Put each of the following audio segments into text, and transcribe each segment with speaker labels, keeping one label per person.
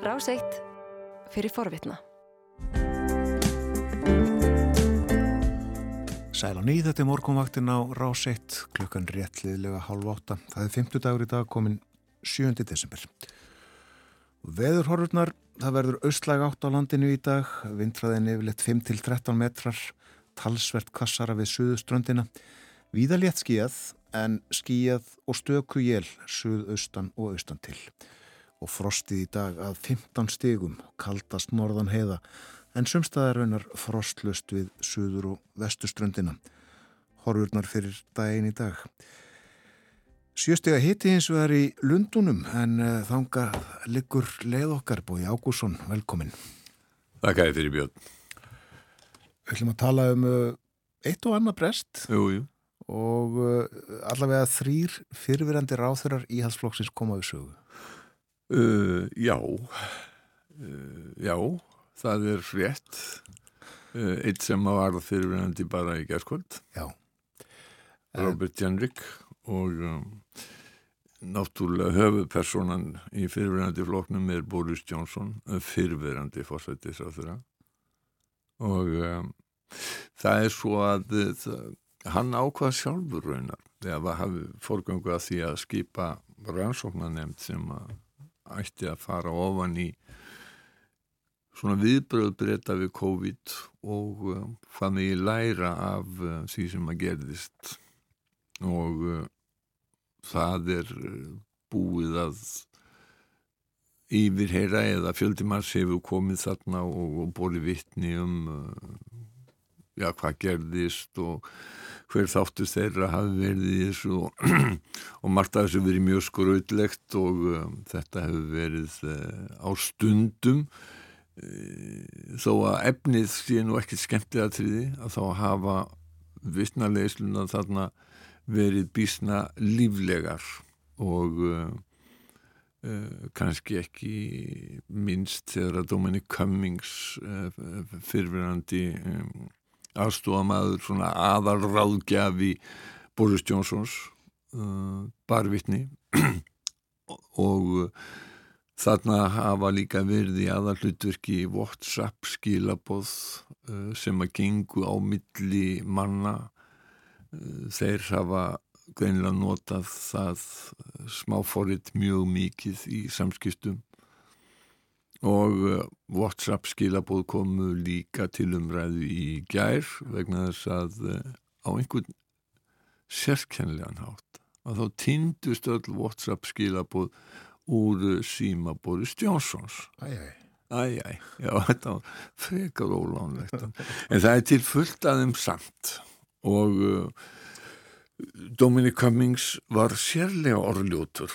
Speaker 1: Ráseitt fyrir forvitna.
Speaker 2: Sæl á nýð, þetta er morgunvaktin á Ráseitt, klukkan réttliðlega hálf átta. Það er 50 dagur í dag, komin 7. desember. Veðurhorfurnar, það verður austlæg átt á landinu í dag, vintraðin yfirleitt 5-13 metrar, talsvert kassara við suðuströndina, víðalétt skíjað en skíjað og stöku jél suðaustan og austan til. Og frostið í dag að 15 stigum, kaldast norðan heiða, en sumstaðar raunar frostlust við suður og vestuströndina. Horfurnar fyrir daginn í dag. Sjöstega hitti eins og er í Lundunum en uh, þanga liggur leið okkar búi Ágússon, velkomin.
Speaker 3: Þakka þér fyrir Björn.
Speaker 2: Við ætlum að tala um uh, eitt og annað brest
Speaker 3: Jú, jú.
Speaker 2: og uh, allavega þrýr fyrirverandi ráþurar íhalsflokksins komaðu sögu.
Speaker 3: Uh, já, uh, já, það er rétt. Uh, eitt sem var fyrirverandi bara í gerðskvöld,
Speaker 2: Já,
Speaker 3: Robert Jenrick og um, náttúrulega höfupersonan í fyrirverandi flokknum er Boris Johnson, fyrirverandi fórsættisráþura og um, það er svo að það, hann ákvað sjálfur raunar þegar hafi fórgöngu að því að skipa rannsóknanemnd sem að ætti að fara ofan í svona viðbröð breyta við COVID og uh, með ég læra af uh, því sem að gerðist. Og uh, það er uh, búið að yfirheyra eða fjöldimars hefur komið þarna og, og bóli vittni um já, hvað gerðist og hver þáttu þeirra hafi verið í þessu og, og margt af þessu verið mjög skrautlegt og um, þetta hefur verið uh, á stundum. Uh, þó að efnið sé nú ekkert skemmtið að triði að þá hafa vittnarleisluna þarna verið bísna líflegar og uh, uh, kannski ekki minnst þegar að Dominic Cummings uh, fyrirverandi um, aðstofamaður svona aðalráðgjafi Boris Johnsons uh, barvitni og uh, þarna hafa líka verið í aðalhlutverki WhatsApp skilaboð uh, sem að gengu á milli manna. Uh, þeir hafa greinilega notað það smáforrið mjög mikið í samskiptum og uh, WhatsApp skilabóð komu líka til umræðu í gær vegna þess að uh, á einhvern sérkennilegan hátt að þá tindust öll WhatsApp skilabóð úr uh, síma Boris Johnsons.
Speaker 2: Æj, æj.
Speaker 3: Æjæ, já, þetta var frekar ólánlegt. En það er til fullt að þeim samt. Og Dominic Cummings var sérlega orðljótur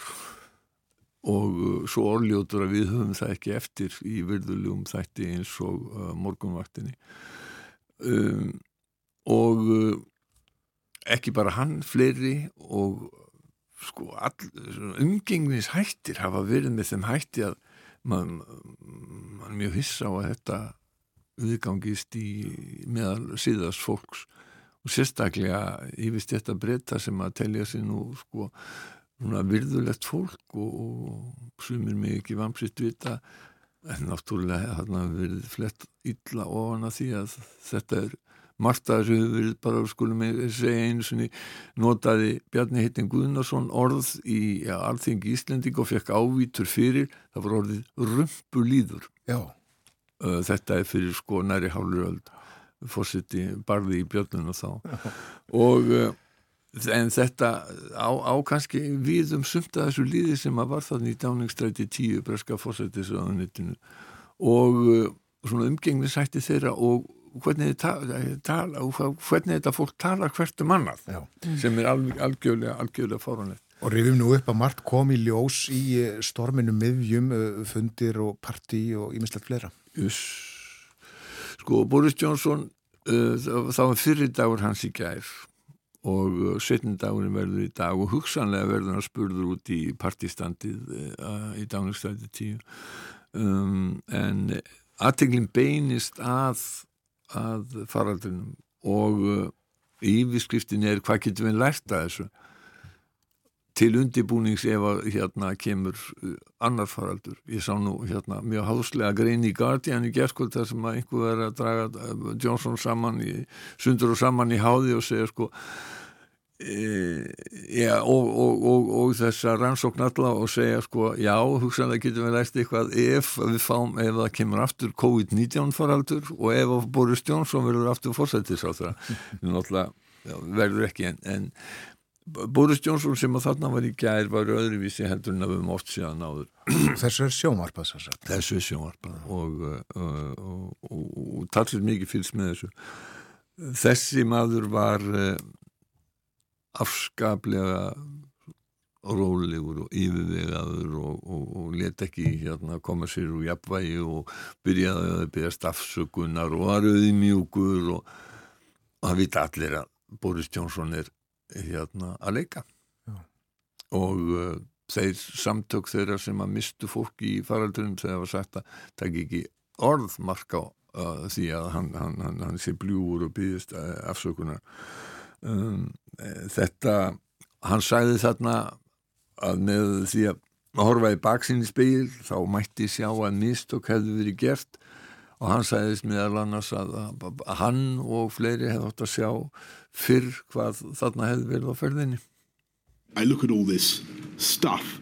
Speaker 3: og uh, svo orðljótur að við höfum það ekki eftir í virðulegum þætti eins og uh, morgunvaktinni. Um, og uh, ekki bara hann fleiri og sko all, umgengnis hættir hafa verið með þeim hætti að mann man mjög hissa á að þetta viðgangist í meðal síðast fólks. Og sérstaklega yfirst þetta breyta sem að telja sig nú sko virðulegt fólk og, sumir mig ekki vamsitt vita en náttúrulega þarna verið flett illa ofan að því að þetta er margt að þessu hefur verið bara skulum ég segja einu sinni notaði Bjarni Heitin Guðnarsson orð í ja, alþingi Íslending og fekk ávítur fyrir. Það var orðið rumpulíður.
Speaker 2: Já,
Speaker 3: þetta er fyrir sko næri hálfuröld fórseti barði í björnuna þá. Og en þetta á, á kannski við um sumt að þessu líði sem að var þannig í dáningstræti tíu breska fórsetisraðunitinu og svona umgengnisætti þeirra og hvernig, tala, hvernig þetta fólk tala hvert um annað
Speaker 2: já.
Speaker 3: sem er alveg, algjörlega, algjörlega fáranlegt
Speaker 2: Og rifum nú upp að margt kom í ljós í storminu miðjum, fundir og partí og ímislegt fleira.
Speaker 3: Just. Sko, Boris Johnson, uh, það var fyrir dagur hans í gær og uh, setjum dagurinn verður í dag og hugsanlega verður hann spurður út í partistandið uh, í dagningstæti tíu. Um, en aðteglinn beinist að, að faraldrinum og yfirskriftin er hvað getur við lært að þessu til undibúnings ef að hérna kemur uh, annar faraldur. Ég sá nú hérna mjög hálslega grein í Guardian í gerðskvöld þar sem að einhver verið að draga uh, Johnson saman í, sundur og saman í háði og segja sko e, ja, og, og, og, og þessa rannsókn alla og segja sko já, hugsanlega getum við læst eitthvað ef við fáum, ef það kemur aftur COVID-19 faraldur og ef Boris Johnson verður aftur fórsættis á það, náttúrulega verður ekki en, en Boris Johnson sem að þarna var í gær var öðruvísi heldur en að við höfum oft síðan áður.
Speaker 2: Þessu er sjónvarpað
Speaker 3: Þessu er sjónvarpað og, og, og, og talsið mikið fylgst með þessu. Þessi maður var uh, afskaplega rólegur og yfirvegaður og let ekki hérna koma sér úr jafnvægi og byrjaði að byrjast afsökunar og var auðmjúkur og það vita allir að Boris Johnson er hérna að leika. Já. og uh, þeir samtök þeirra sem að mistu fólki í faraldunum þegar það var sagt að það ekki orðmarka uh, því að hann, hann, hann, hann sé bljúur og byggist uh, afsökunar. Um, e, þetta hann sæði þarna að með því að horfa í baksinni speil þá mætti sjá að mistök hefði verið gert. Og hann sæðist meðal annars að, að hann og fleiri hefði átt að sjá fyrr hvað þarna hefði verið á ferðinni.
Speaker 4: I look at all this stuff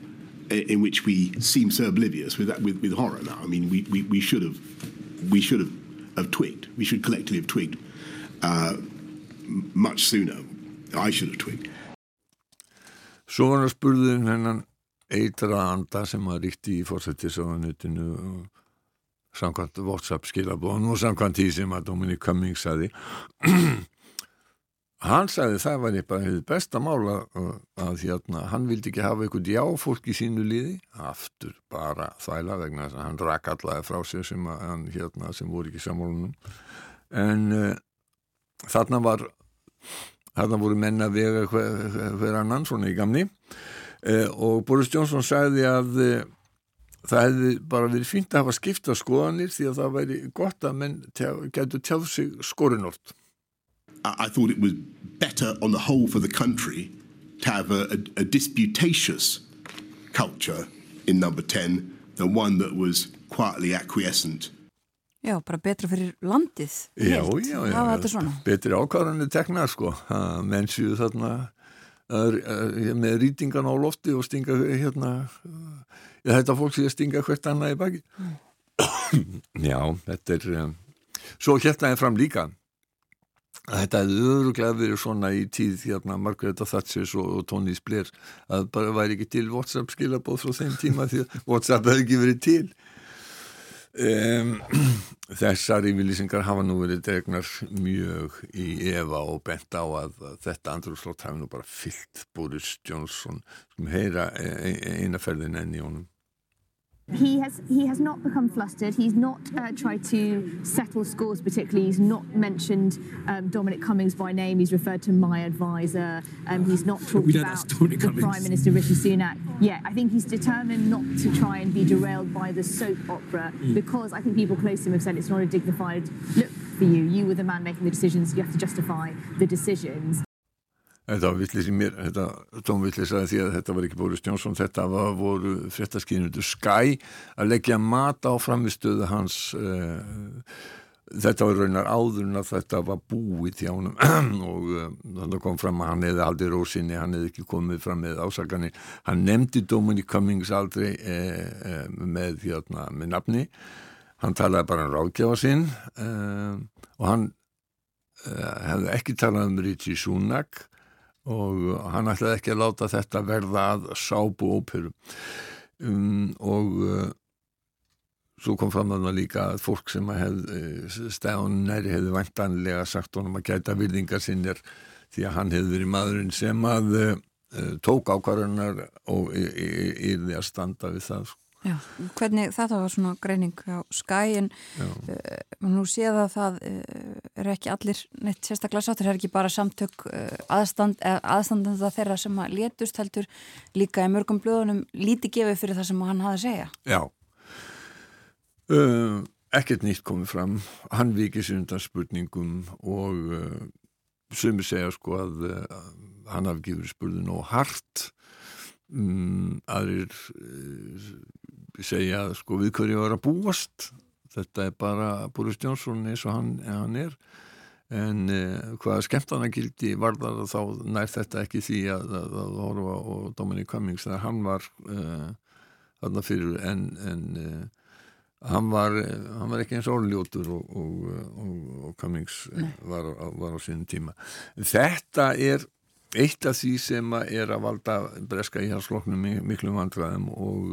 Speaker 4: in which we seem so oblivious with, that, with, with horror now. I mean, we, we, we should have we should have, have twigged. We should collectively have twigged uh, much sooner. I should have twigged.
Speaker 3: Svo var það spurðin hennan eitra anda sem að ríkti í fórsættisáðanutinu samkvæmt WhatsApp skilabóðan og samkvæmt því sem að Dominic Cummings saði hann sagði það var eitthvað hefði besta mála að, að hérna, hann vildi ekki hafa eitthvað jáfólk í sínu liði. Aftur bara þvæla vegna þess að hann rak allaði frá sér sem, hann, hérna, sem voru ekki samólunum en uh, þarna var þarna voru menna vega hver, hver annan svona í gamni. Uh, og Boris Johnson sagði að uh, það hefði bara verið fínt að hafa skipta skoðanir því að það væri gott að menn getur tjáð sig skorinort
Speaker 4: I thought it was better on the whole for the country to have a, a, a disputatious culture in number 10 than one that was quietly acquiescent.
Speaker 5: Já, bara betra fyrir landið.
Speaker 3: Já, helt. já, já. Betri ákvarðanir tekna, sko. Menn séu þarna að, að, með rýtingan á lofti og stinga hérna, já, þetta fólk sé að stinga hvert annað í baki. Mm. já, þetta er, um, svo hérna er fram líka Þetta hefði öruglega verið svona í tíð hérna Margareta Thatchers og, og Tony Blair að bara væri ekki til WhatsApp skilabóð frá þeim tíma því að WhatsApp hefði ekki verið til. Um, Þessar yfirlýsingar hafa nú verið dregnar mjög í Eva og bent á að, að þetta andrúrslótt hafi nú bara fyllt Boris Johnson sem heyra e, e, einaferðin enn í honum
Speaker 6: He has he has not become flustered. He's not uh, tried to settle scores particularly. He's not mentioned um, Dominic Cummings by name. He's referred to my advisor. Um, he's not talked about the Cummings. Prime Minister Rishi Sunak. Yeah, I think he's determined not to try and be derailed by the soap opera mm. because I think people close to him have said it's not a dignified look for you. You were the man making the decisions. You have to justify the decisions.
Speaker 3: Þetta var villis í mér, þetta tónvillis að því að þetta var ekki Boris Johnson, þetta var voru fréttaskýrnundu Sky að leggja mat á framistöðu hans, uh, þetta var raunar áður en að þetta var búið hjá hann og uh, þannig kom fram að hann hefði aldrei rósinni, hann hefði ekki komið fram með ásakanir, hann nefndi Dominic Cummings aldrei uh, með, hérna, með nafni, hann talaði bara um ráðgjafa sinn og hann hefði ekki talað um Richie Sunak og hann ætlaði ekki að láta þetta verða að sábu óperum um, og uh, svo kom fram þarna líka að fólk sem hef, uh, stæðun næri hefði vantanlega sagt honum að gæta virðingar sinnir því að hann hefði verið maðurinn sem að uh, tók ákvarðunar og yrði að standa við það sko.
Speaker 5: Já, hvernig þetta var svona greining á skæin uh, nú séð að það uh, er ekki allir neitt sérstaklega sáttur, það er ekki bara samtök uh, aðstand, aðstandanda þeirra sem að létust heldur líka í mörgum blöðunum líti gefið fyrir það sem hann hafi að segja.
Speaker 3: Já. Ekkert nýtt komið fram. Hann vikið sér undan spurningum og sumi segja sko að hann hafi gefið spurning og hart um, aðrir uh, segja sko við hverju var að búast? Þetta er bara Boris Johnson eins og hann, hann er. En uh, hvaða skemmtanagildi varðar þá nær þetta ekki því að, að, að horfa og Dominic Cummings þegar hann var uh, þarna fyrir en, en hann, var, hann var ekki eins orðljótur og, og, og, og Cummings var, var á sínum tíma. Þetta er eitt af því sem er að valda breska í hans floknum miklu vandræðum og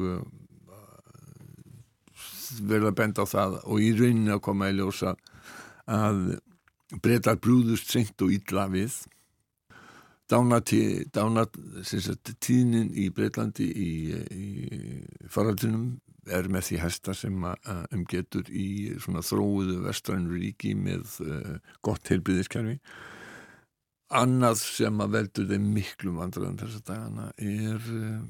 Speaker 3: verða benda á það og í rauninni að koma í ljósa að breytar brúðust seint og illa við. Dána tíðnin í Breitlandi í, í faraldunum er með því hesta sem umgetur í þróuðu vestrænu ríki með uh, gott heilbyrðiskerfi annað sem að veldur þeim miklu vandræðum þess að dagana er uh,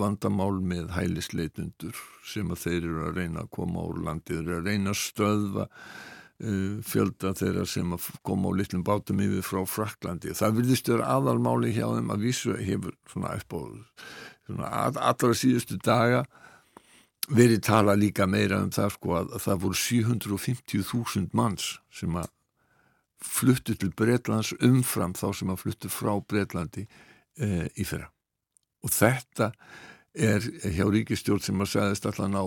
Speaker 3: vandamál með hælisleitundur sem að þeir eru að reyna að koma úr landið, þeir eru að reyna að stöðva uh, fjölda þeirra sem að koma á litlum bátum yfir frá Fraklandi. Það vilðist vera aðalmáli hjá þeim að vísu hefur svona svona allra síðustu daga verið tala líka meira um það sko að það voru 750.000 manns sem að fluttu til Breitlands umfram þá sem að fluttu frá Breitlandi uh, í fyrra. Og þetta er hjá ríkistjórn sem að segðist allan á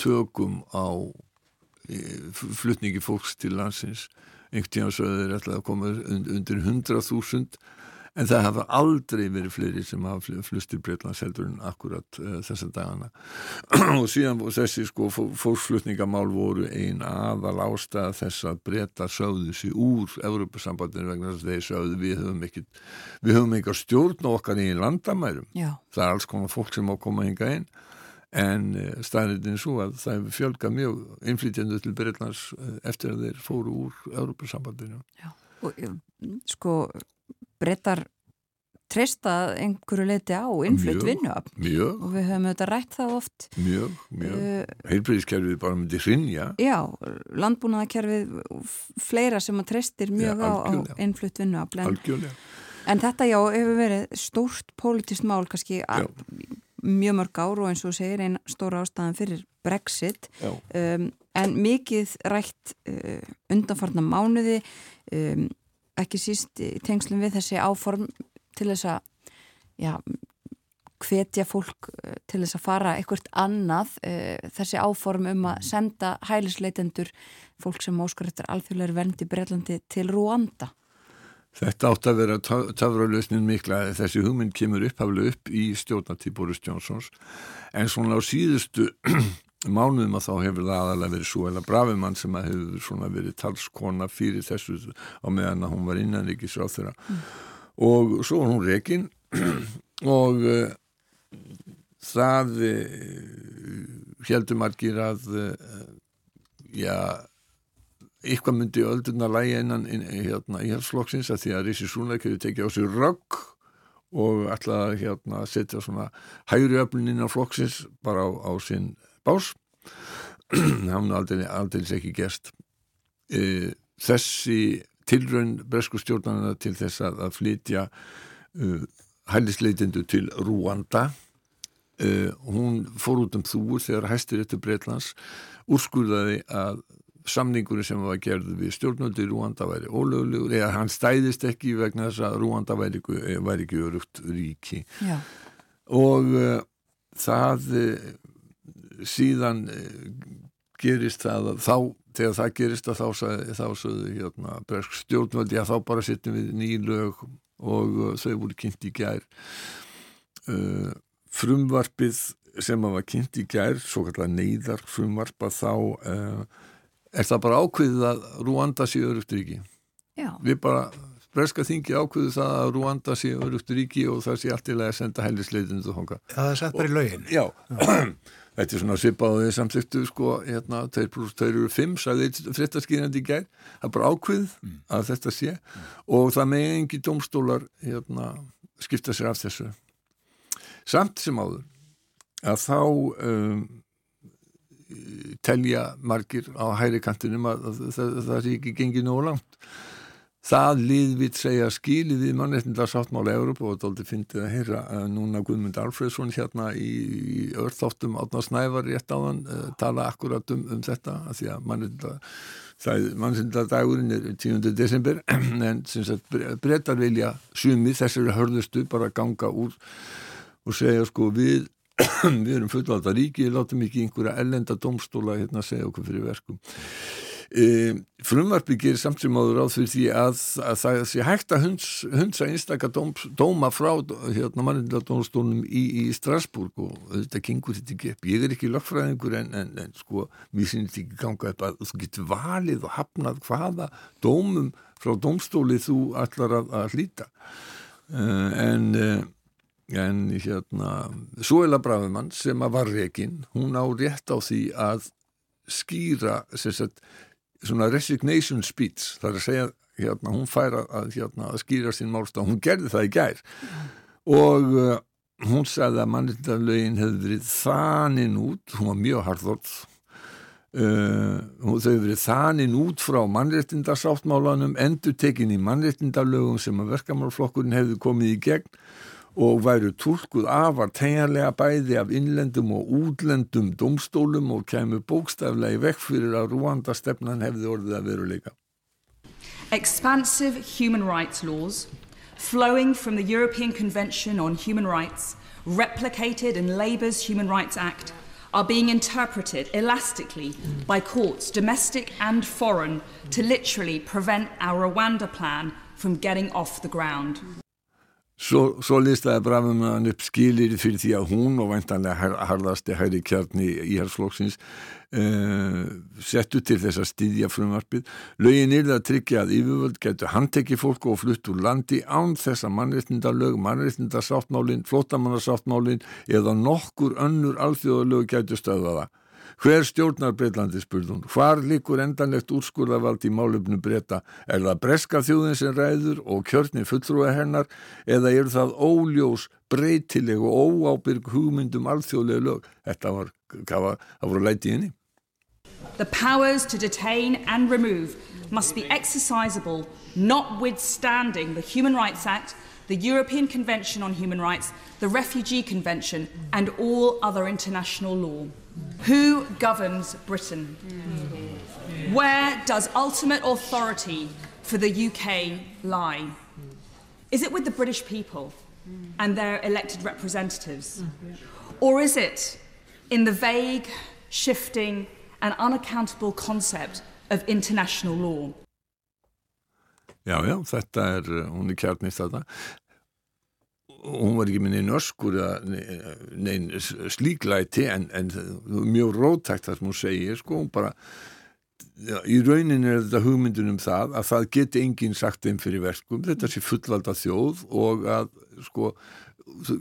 Speaker 3: tökum á e, flutningi fólks til landsins. Einhvern tíma svo er þetta að koma undir 100.000 en það hafa aldrei verið fleiri sem hafa flustir Breitlands heldur en akkurat uh, þessa dagana. Og síðan þessi sko fólksflutningamál voru ein aðal ástæða þess að breyta sögðu sér úr Európa-sambandinu vegna þess að þeir sögðu við höfum ekki við höfum ekki að stjórna okkar í landamærum.
Speaker 5: Já.
Speaker 3: það er alls konar fólk sem á að koma hinga inn. En uh, staðriðin svo að það hefur fjölgað mjög innflytjandu til Breitlands uh, eftir að þeir fóru úr Európa-sambandinu
Speaker 5: Já, og sko brettar treysta einhverju leiti á innflutt
Speaker 3: mjög,
Speaker 5: og við höfum auðvitað rætt það oft.
Speaker 3: Mjög, mjög.
Speaker 5: Uh,
Speaker 3: heilbreyðiskerfið bara myndi hrinja
Speaker 5: Já, landbúnaðakerfið fleira sem að treystir mjög
Speaker 3: Já,
Speaker 5: á, á innflutt vinnuafn en, en þetta já hefur verið stórt pólitist mál kannski að, mjög mörg ár og eins og segir einn stóra ástæðan fyrir Brexit. Um, en mikið rætt uh, undanfarnar mánuði um, ekki síst tengslum við þessi áform til þess að já, hvetja fólk uh, til þess að fara eitthvað annað uh, þessi áform um að senda hælisleitendur fólk sem óskar eftir alþjóðleiri verndi Breitlandi til Rúanda.
Speaker 3: Þetta átt að vera töfralösnin mikla. Þessi hugmynd kemur upphaflega upp í stjórnartíð Boris Johnsons en svona á síðustu mánuðum að þá hefur það aðalega verið svo eða Bravimann sem að hefur svona verið talskona fyrir þessu á meðan að hún var innanríkisráð þeirra mm. og svo var hún rekin og uh, það uh, heldur margir að uh, já eitthvað myndi öldurna lægi innan in, hérna, í halsflokksins að því að Rissi Súnleik hefur tekið á sig rögg og ætlaði hérna, setja svona hægri öflunin á flokksins bara á, á sinn bás. Hann aldrei, aldrei ekki gerst. E, þessi tilraun bresku stjórnarna til þess að, að flytja uh, hælisleitindu til Rúanda uh, hún fór út um þúur þegar hæstir eftir Breitlands úrskurðaði að samningurinn sem var gerð við stjórnöldi Rúanda væri ólöglegur eða hann stæðist ekki vegna þess að Rúanda væri væri ekki örugt ríki.
Speaker 5: Já.
Speaker 3: og uh, það síðan uh, gerist það að þá þegar það gerist að þá þá sagði hérna bresk stjórnvöldi að þá bara setjum við nýlög og uh, þau voru kynnt í gær. Uh, frumvarpið sem að var kynnt í gær svo kallar neyðar frumvarpa þá uh, er það bara ákveðið að Rúanda sé örugt ríki?
Speaker 5: Já,
Speaker 3: við bara breska þingi ákveðu það að Rúanda sé örugt ríki og það sé allt í lagi að senda hælisleitin þú honga
Speaker 2: Já, það er sett bara í lögin.
Speaker 3: Já, þetta er svona svipaðið samþyktu sko, hérna, 2 pluss 2 eru 5 sagði fréttaskýrandi í gær. Það er bara ákveð að þetta sé og það með engi domstólar hérna, skipta sér af þessu. Samt sem áður að þá um, telja margir á hæri kantinum að, að, að, að það sé ekki gengið nógu langt það lið við segja skilið við mannreitnda sáttmála Európa og þetta finnir að heyra uh, núna Guðmund Alfredsson hérna í, í örþáttum átna snævar rétt á hann uh, tala akkurat um, um þetta að því að mannreitnda mannreitnda dagurinn er 10. desember en breytar vilja sumi þessari hörðustu bara ganga úr og segja sko við við erum fullvalda ríki, látum ekki einhverja ellenda domstóla hérna segja okkur fyrir verkum E, frumvarpi gerir samt sem áður á því að, að það sé hægt að hunds, hundsa einstakar dóm, dóma frá hérna mannindadónstólunum í, í Strasbourg og þetta gengur þetta ekki upp. Ég er ekki lögfræðingur en, en, en sko mér finnst þetta ekki ganga upp að þú getur valið og hafnað hvaða dómum frá dómstóli þú allar að, að hlýta. Uh, en uh, en hérna Suela Brafimann sem að var rekin hún á rétt á því að skýra sagt, svona resignation speech þar að segja hérna hún fær að, hérna, að skýra sín málstá, hún gerði það í gær. Og uh, hún sagði að mannlindalögin hefði verið þaninn út, hún var mjög harðvort uh, þau hefði verið þaninn út frá mannréttindarsáttmálanum endur tekin í mannréttindalögum sem að verkamálflokkurinn hefði komið í gegn og væru tólkuð afar bæði af innlendum og útlendum domstólum og kemur bókstaflega í vekk fyrir að Rúanda stefnan hefði orðið að.
Speaker 7: Expansive human rights laws flowing from the European Convention on Human Rights replicated in Labour's Human Rights Act are being interpreted elastically by courts, domestic and foreign, to literally prevent our Rwanda plan from getting off the ground.
Speaker 3: Svo, svo listaði Brafum hann upp skilir fyrir því að hún og væntanlega harðasti hæri kjarni í hersflokksins uh, eh, settu til þess að styðja frumvarpið. Lögin er að tryggja að yfirvöld getur handtekki fólk og flutt úr landi án þess að mannreitnindalög, mannreitnindasáttmálin, flottamannasáttmálin eða nokkur önnur alþjóðalög getur stöðaða. Hver stjórnar Breitlandi spurðun? Hvar likur endanlegt úrskurðavald í málumnu breyta? Er það breska þjóðin sem ræður og kjörni fulltrúa hennar eða er það óljós, breytileg og óábyrg hugmyndum alþjóðlega lög? Þetta var, var, voru lætið inni.
Speaker 7: The powers to detain and remove must be exercisable notwithstanding the Human Rights Act, the European Convention on Human Rights, the Refugee Convention and all other international law. Who governs Britain? Where does ultimate authority for the UK lie? Is it with the British people and their elected representatives? Or is it in the vague, shifting, and unaccountable concept of international law?
Speaker 3: Já, já, þetta er, hún er kjarnist þetta. Hún var ekki með neina öskur neina slíklæti en, en mjög rótækt það sem hún segir sko, hún bara já, í raunin er þetta hugmyndun um það að það geti enginn sagt þeim fyrir verkum, þetta sé fullvalda þjóð og að sko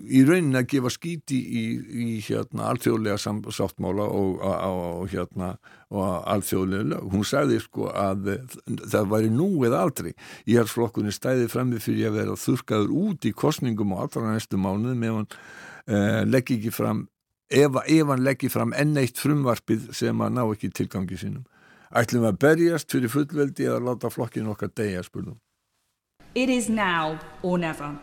Speaker 3: í raunin að gefa skíti í, í hérna alþjóðlega sáttmála og, og hérna og alþjóðlega lög. Hún sagði sko að það væri nú eða aldrei í hans flokkunni stæði frammi fyrir að vera þurkaður út í kostningum og allra næstu mánuðum ef hann eh, leggi ekki fram ef, ef hann leggi fram enn eitt frumvarpið sem að ná ekki tilgangi sínum. Ætlum við að berjast fyrir fullveldi eða láta flokkinu okkar degja spurðum.
Speaker 7: It is now or never.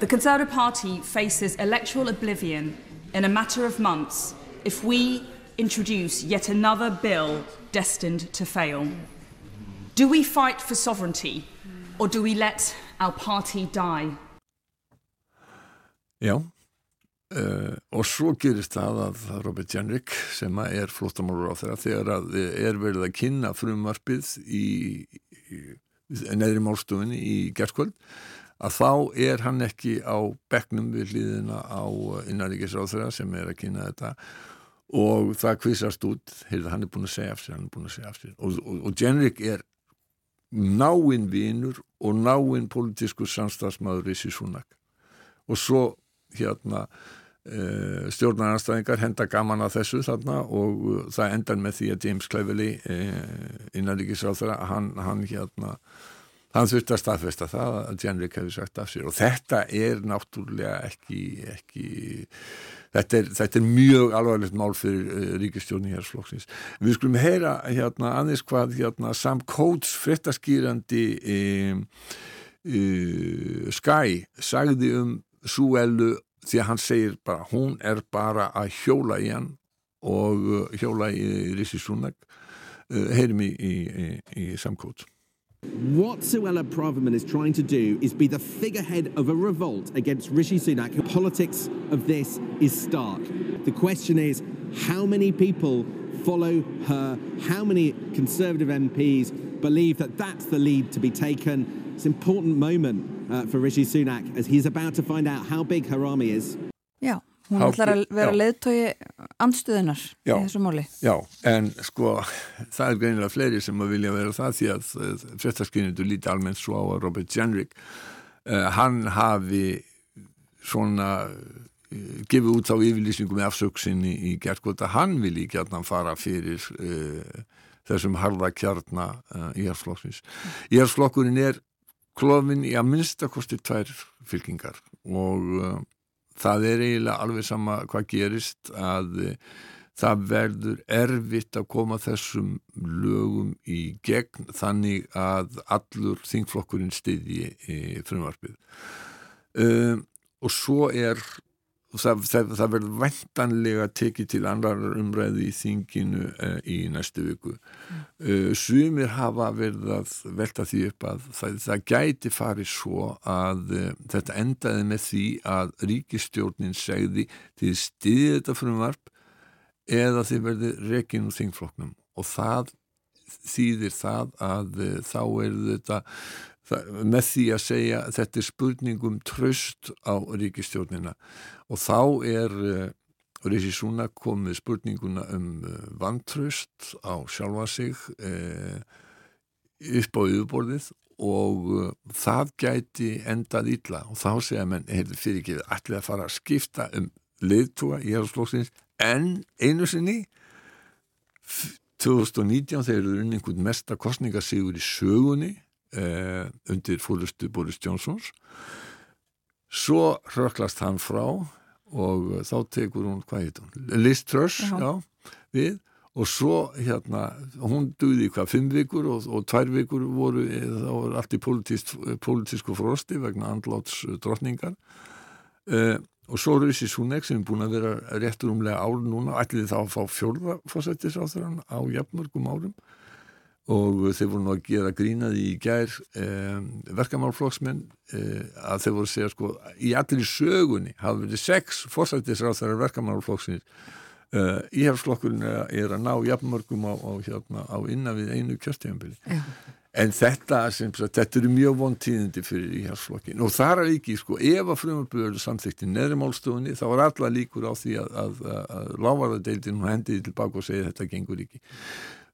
Speaker 7: The Conservative Party faces electoral oblivion in a matter of months if we introduce yet another bill destined to fail. Do we fight for sovereignty or do we let our party die?
Speaker 3: Já, uh, og svo gerist það að Robert Jenrick sem er flottamálur á þeirra þegar að er verið að kynna frumvarpið í, í neðri málstofunni í gerðskvöld að þá er hann ekki á begnum við hlýðina á innaríkisráþra sem er að kynna þetta og það kvisast út heyrðu, hann er búin að segja af sér, segja af sér. Og, og, og Jenrik er náinn vínur og náinn politísku samstagsmaður í Sísunak og svo hérna Uh, stjórnarnarstæðingar henda gaman að þessu þarna og uh, það endan með því að James Cleverly uh, innan ríkisráð þeirra hann, hann hérna hann þurfti að staðfesta það að Jenrik hefði sagt af sér. Og þetta er náttúrulega ekki, ekki þetta, er, þetta er mjög alvarlegt mál fyrir eh, ríkistjórni hér slóksins. Við skulum heyra hérna aðeins hvað hérna, Sam Coates frettaskýrandi um, um, Sky sagði um Súellu því að hann segir bara hún er bara að hjóla í hann og uh, hjóla í Rissi Súnag heyrim í, í, í Sam Coates
Speaker 8: What Suella Braverman is trying to do is be the figurehead of a revolt against Rishi Sunak. The politics of this is stark. The question is how many people follow her? How many Conservative MPs believe that that's the lead to be taken? It's an important moment uh, for Rishi Sunak as he's about to find out how big her army is.
Speaker 5: Yeah. Hún ætlar að vera leðtói andstuðunar í þessu móli.
Speaker 3: Já, en sko það er greinilega fleiri sem að vilja vera það því að fréttaskynnindu líti almennt svo á að Robert Jenrick uh, hann hafi svona uh, gefið út á yfirlýsingum með afsöksinni í gerðkvota, hann vil í gerðan fara fyrir uh, þessum harða kjarnar íhjárflokksins. Íhjárflokkurinn er klofin í að minnstakosti tvær fylkingar og það er eiginlega alveg sama hvað gerist að eh, það verður erfitt að koma þessum lögum í gegn þannig að allur þingflokkurinn stiðji frumvarpið. Um, og svo er það, það, það verður vendanlega tekið til annar umræði í þinginu uh, í næstu viku. Uh, sumir hafa verið að velta því upp að það, það gæti farið svo að uh, þetta endaði með því að ríkistjórnin segði til stiðið þetta frumvarp eða þið verður rekin úr þingfloknum og það þýðir það að þá er þetta með því að segja þetta er spurningum tröst á ríkistjórnina og þá er uh, Rísi Súna komið spurninguna um uh, vantröst á sjálfa sig uh, upp á yfirborðið og það gæti endað ítla og þá segja menn, heyrðu fyrir ekki allir að fara að skipta um leiðtúa í hérflóksins en einu sinni? 2019 þegar eru einhvern mesta kostningasígur í sögunni eh, undir fólustu Boris Johnsons. Svo röklast hann frá og þá tekur hún, hvað heit hún? Liz Truss, já, við. Og svo hérna, hún duði hvað, fimm vikur og, og tvær vikur voru, það voru allt í politísku frosti vegna andláts drotningar eh, og svo Rissi Súnek sem er búin að vera réttur umlega ál núna, ætliði þá að fá fjórða fósættis á þeirra á jafnmörgum árum og þeir voru nú að gera grínaði í gær eh, verkamálflokksmenn eh, að þeir voru að segja sko í allir í sögunni hafa verið sex fórsættisráþarar verkamálflokksins. Eh, íhjárflokkurinn er að ná jafnmörgum á, á, hérna, á innan við einu kjörtíðanbili en þetta, sem, þetta eru mjög von tíðindi fyrir íhjárflokkin og þar er ekki sko ef að frumarbyrðu samþykti neðri málstofunni þá er alla líkur á því að, að, að, að lávarðadeildin hendiði tilbaka og segja þetta gengur ekki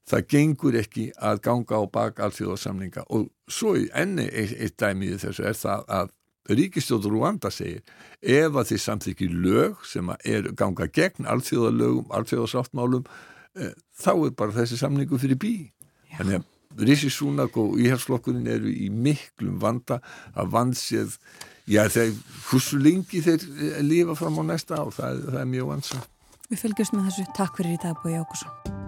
Speaker 3: það gengur ekki að ganga á bak alþjóðarsamlinga og svo enni eitt, eitt dæmið þessu er það að Ríkistjóður Rúanda segir ef að þið samþykir lög sem er ganga gegn alþjóðarlögum, alþjóðarsáttmálum e, þá er bara þessi samningu fyrir bí. Já. Þannig að Rísi Súnak og Íhersflokkurinn eru í miklum vanda að vandsið, já þegar hversu lengi þeir eh, lifa fram á næsta ár, það, það er mjög vansa.
Speaker 5: Við fylgjumst með þessu. Takk fyrir í dag Bói Ákusson.